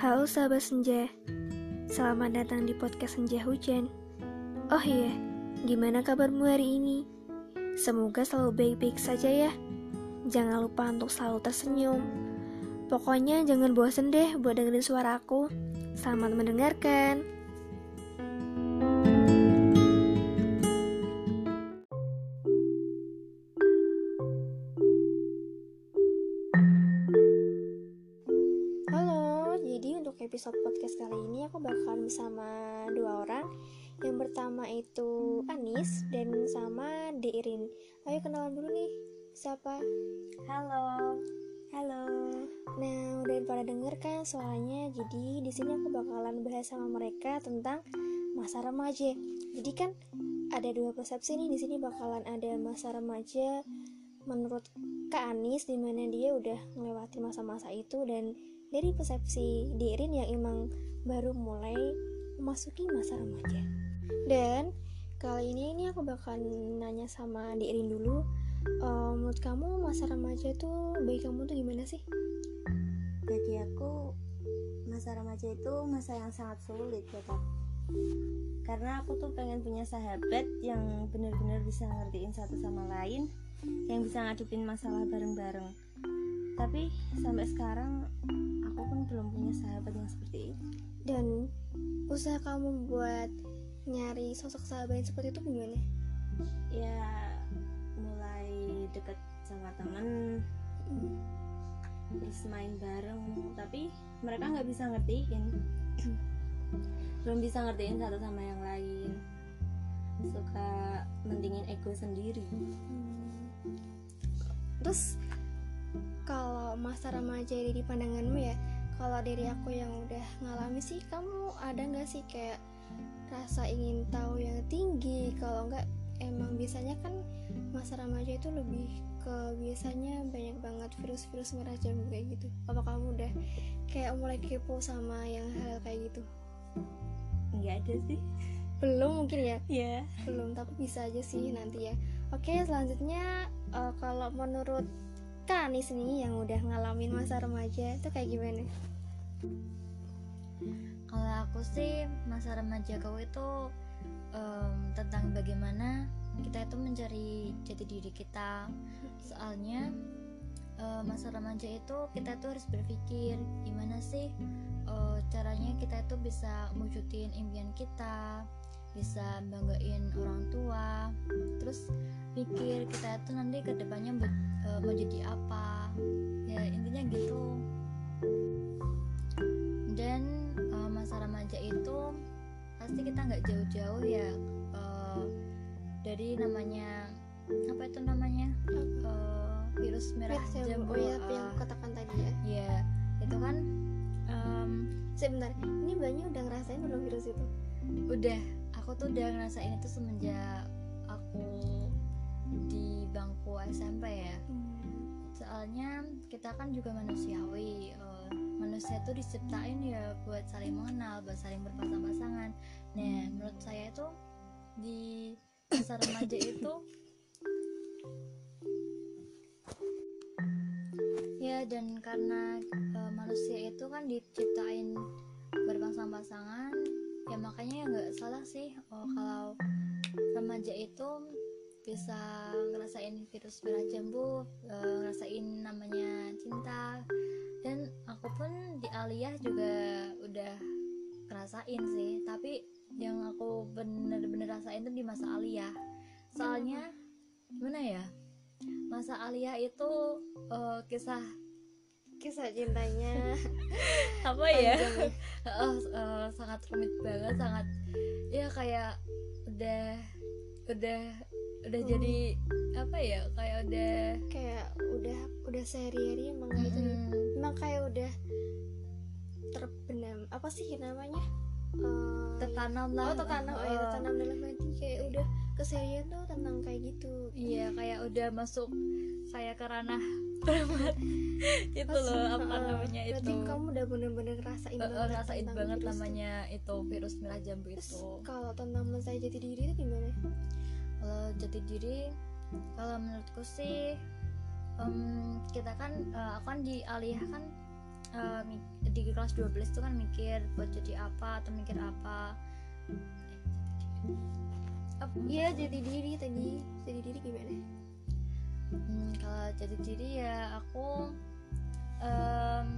Halo sahabat senja, selamat datang di podcast Senja Hujan. Oh iya, gimana kabarmu hari ini? Semoga selalu baik-baik saja ya. Jangan lupa untuk selalu tersenyum. Pokoknya jangan bosan deh buat dengerin suara aku. Selamat mendengarkan. Bersama dua orang. Yang pertama itu Anis dan sama Deirin. Ayo kenalan dulu nih. Siapa? Halo. Halo. Nah, udah pada denger kan suaranya. Jadi di sini aku bakalan bahas sama mereka tentang masa remaja. Jadi kan ada dua persepsi nih di sini bakalan ada masa remaja menurut Kak Anis di mana dia udah melewati masa-masa itu dan dari persepsi Dirin yang emang baru mulai memasuki masa remaja. Dan kali ini ini aku bakal nanya sama Dirin dulu. eh, menurut kamu masa remaja tuh bagi kamu tuh gimana sih? Bagi aku masa remaja itu masa yang sangat sulit ya kak. Karena aku tuh pengen punya sahabat yang benar-benar bisa ngertiin satu sama lain, yang bisa ngadepin masalah bareng-bareng. Tapi sampai sekarang pun belum punya sahabat yang seperti itu. Dan usaha kamu buat nyari sosok sahabat yang seperti itu gimana? Ya mulai deket sama temen, terus main bareng. Tapi mereka nggak bisa ngertiin. belum bisa ngertiin satu sama yang lain suka mendingin ego sendiri Hmm. Terus kalau masa remaja di pandanganmu ya, kalau dari aku yang udah ngalami sih, kamu ada nggak sih kayak rasa ingin tahu yang tinggi? Kalau nggak, emang biasanya kan masa remaja itu lebih ke biasanya banyak banget virus-virus merah jambu kayak gitu. Apa kamu udah kayak mulai kepo sama yang hal kayak gitu? nggak ada sih Belum mungkin ya? ya belum tapi bisa aja sih nanti ya oke selanjutnya eh, kalau menurut Kanis nih yang udah ngalamin masa remaja itu kayak gimana? Kalau aku sih masa remaja kau itu em, tentang bagaimana kita itu mencari jati diri kita. Soalnya eh, masa remaja itu kita tuh harus berpikir gimana sih eh, caranya kita itu bisa wujudin impian kita, bisa banggain orang tua, terus pikir kita itu nanti ke depannya eh, mau jadi apa. Ya intinya gitu. Dan uh, masa remaja itu pasti kita nggak jauh-jauh ya uh, dari namanya apa itu namanya? Uh, virus merah ya, jambu oh ya uh, yang aku katakan tadi ya? ya itu kan um, sebentar ini banyak udah ngerasain belum virus itu? udah aku tuh udah ngerasain itu semenjak aku di bangku SMP ya. Soalnya kita kan juga manusiawi eh, manusia tuh diciptain ya buat saling mengenal buat saling berpasang-pasangan. Nah menurut saya itu di masa remaja itu ya dan karena eh, manusia itu kan diciptain berpasang-pasangan ya makanya ya nggak salah sih oh, kalau remaja itu bisa ngerasain virus merah jambu eh, ngerasain namanya cinta. Dan aku pun di aliyah juga udah ngerasain sih tapi yang aku bener-bener rasain tuh di masa aliyah. Soalnya gimana ya masa aliyah itu eh, kisah kisah cintanya apa ya. Eh, eh, sangat rumit banget sangat ya kayak udah udah udah Hmm. jadi apa ya kayak udah kayak udah udah sehari-hari emang gitu. Mm-mm. emang kayak udah terbenam apa sih namanya? Eh, tertanam lah oh tertanam oh ya tertanam dalam hati. Kayak udah keseharian tuh tentang kayak gitu. Iya kayak udah masuk kayak ke ranah itu Pas- loh apa Heeh. namanya itu? berarti kamu udah bener-bener ngerasain eh, banget rasain tentang banget namanya itu virus merah jambu Terus itu. kalau tentang saya jati diri itu gimana? Kalau jati diri kalau menurutku sih em, kita kan eh, aku kan di kan uh, di kelas 12 itu kan mikir buat jadi apa atau mikir apa Iya jadi diri tadi. Jadi diri gimana? Hmm, kalau jadi diri ya aku um,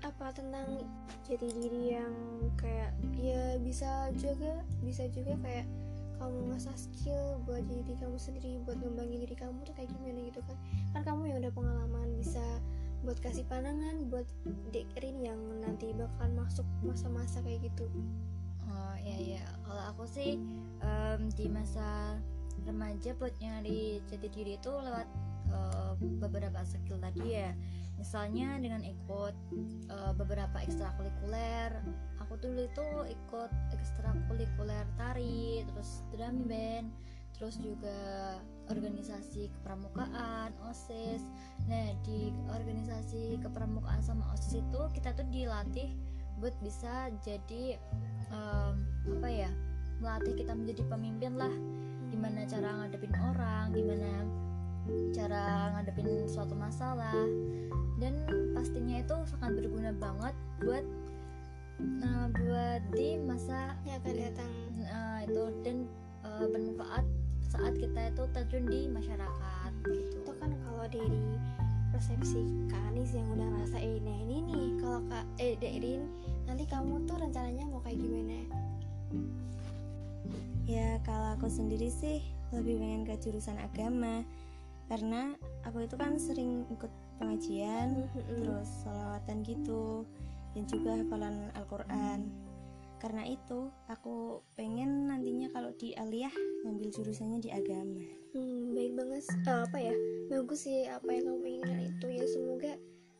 apa tentang jati diri yang kayak ya bisa juga bisa juga kayak kamu ngasah skill buat jadi diri kamu sendiri buat ngembangin diri kamu tuh kayak gimana gitu kan? Kan kamu yang udah pengalaman bisa buat kasih pandangan buat dekerin yang nanti bakal masuk masa-masa kayak gitu oh iya iya. Kalau aku sih um, di masa remaja buat nyari jati diri itu lewat uh, beberapa skill tadi ya. Misalnya dengan ikut uh, beberapa ekstrakurikuler. Aku dulu itu ikut ekstrakurikuler tari terus drum band terus juga organisasi kepramukaan osis. Nah di organisasi kepramukaan sama osis itu kita tuh dilatih buat bisa jadi um, apa ya melatih kita menjadi pemimpin lah. Gimana cara ngadepin orang gimana cara ngadepin suatu masalah. Dan pastinya itu sangat berguna banget buat uh, buat di masa yang akan datang. uh, itu. Dan uh, bermanfaat saat kita itu terjun di masyarakat gitu. itu kan kalau dari persepsi Kanis yang udah ngerasain. Nah ini nih kalau kak eh Derin nanti kamu tuh rencananya mau kayak gimana? Ya kalau aku sendiri sih lebih pengen ke jurusan agama. Karena aku itu kan sering ikut pengajian terus salawatan gitu dan juga hafalan Al-Quran karena itu aku pengen nantinya kalau di aliyah ngambil jurusannya di agama hmm, baik banget uh, apa ya bagus sih apa yang kamu inginkan itu ya semoga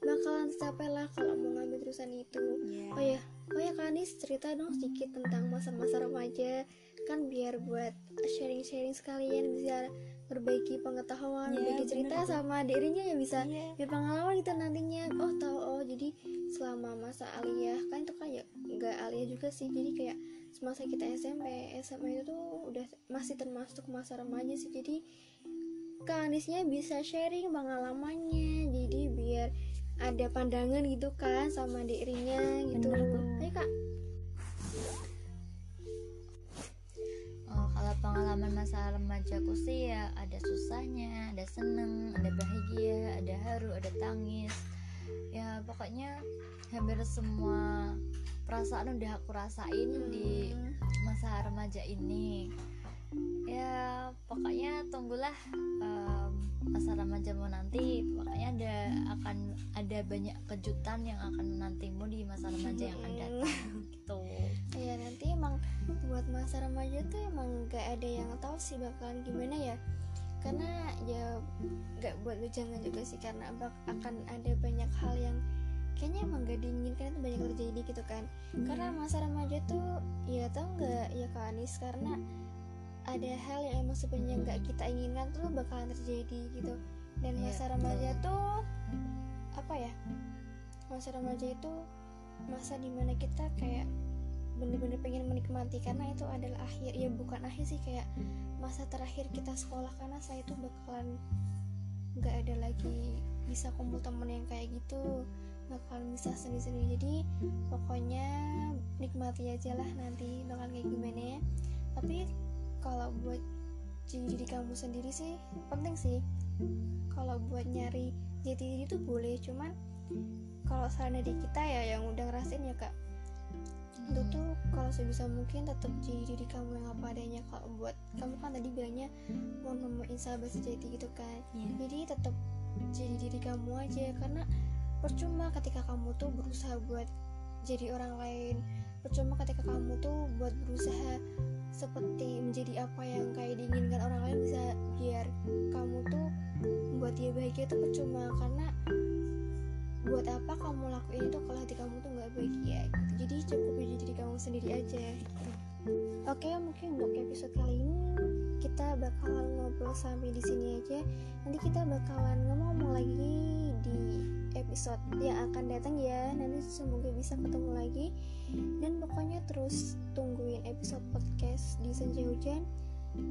bakalan tercapai lah kalau mau ngambil jurusan itu yeah. oh ya oh ya Kanis cerita dong sedikit tentang masa-masa remaja kan biar buat sharing-sharing sekalian bisa perbaiki pengetahuan, yeah, berbagi cerita bener. sama dirinya ya bisa yeah. ya pengalaman gitu nantinya. Tahu oh jadi selama masa aliyah kan itu kan ya aliyah juga sih. Jadi kayak semasa kita SMP SMA itu tuh udah masih termasuk masa remaja sih. Jadi Kanisnya bisa sharing pengalamannya. Jadi biar ada pandangan gitu kan sama dirinya gitu. Ayo kak. Pengalaman masa remajaku sih ya ada susahnya ada seneng ada bahagia ada haru ada tangis. Ya pokoknya hampir semua perasaan udah aku rasain di masa remaja ini. Ya pokoknya tunggulah um, masa remajamu nanti. Pokoknya ada akan ada banyak kejutan yang akan menantimu di masa remaja yang akan datang. Gitu. Ya nanti emang buat masa remaja tuh emang gak ada yang tahu sih bakalan gimana ya. Karena ya gak buat jangan juga sih karena akan ada banyak hal yang kayaknya emang gak diinginkan itu banyak terjadi gitu kan. Hmm. karena masa remaja tuh ya tau nggak ya kak Anis karena ada hal yang emang sebenarnya nggak kita inginkan tuh bakalan terjadi gitu. Dan iya, masa remaja tuh apa ya masa remaja itu masa di mana kita kayak bener-bener pengen menikmati karena itu adalah akhir ya bukan akhir sih kayak masa terakhir kita sekolah karena saya tuh bakalan nggak ada lagi bisa kumpul temen yang kayak gitu bakalan bisa sendiri-sendiri. Jadi pokoknya nikmati aja lah nanti bakal kayak gimana. Ya tapi kalau buat jadi diri kamu sendiri sih penting sih. Kalau buat nyari jati diri itu boleh cuman kalau saran dari kita ya yang udah ngerasain ya kak. Itu tuh kalau sebisa mungkin tetap jadi diri kamu yang apa adanya. Kalau buat kamu kan tadi bilangnya mau nemuin sahabat sejati gitu kan. Yeah. jadi tetap jadi diri kamu aja karena percuma ketika kamu tuh berusaha buat jadi orang lain percuma ketika kamu tuh buat berusaha seperti menjadi apa yang kayak diinginkan orang lain bisa biar kamu tuh buat dia bahagia itu percuma karena buat apa kamu lakuin itu kalau hati kamu tuh nggak bahagia gitu. jadi cukup jadi kamu sendiri aja gitu. oke mungkin untuk episode kali ini kita bakalan ngobrol sampai di sini aja nanti kita bakalan ngomong lagi di episode yang akan datang ya nanti semoga bisa ketemu lagi dan pokoknya terus tungguin episode podcast di senja hujan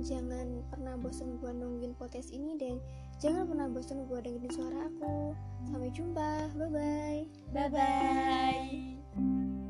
jangan pernah bosan buat nungguin podcast ini dan Jangan pernah bosan buat dengerin suara aku. Sampai jumpa. Bye bye. bye bye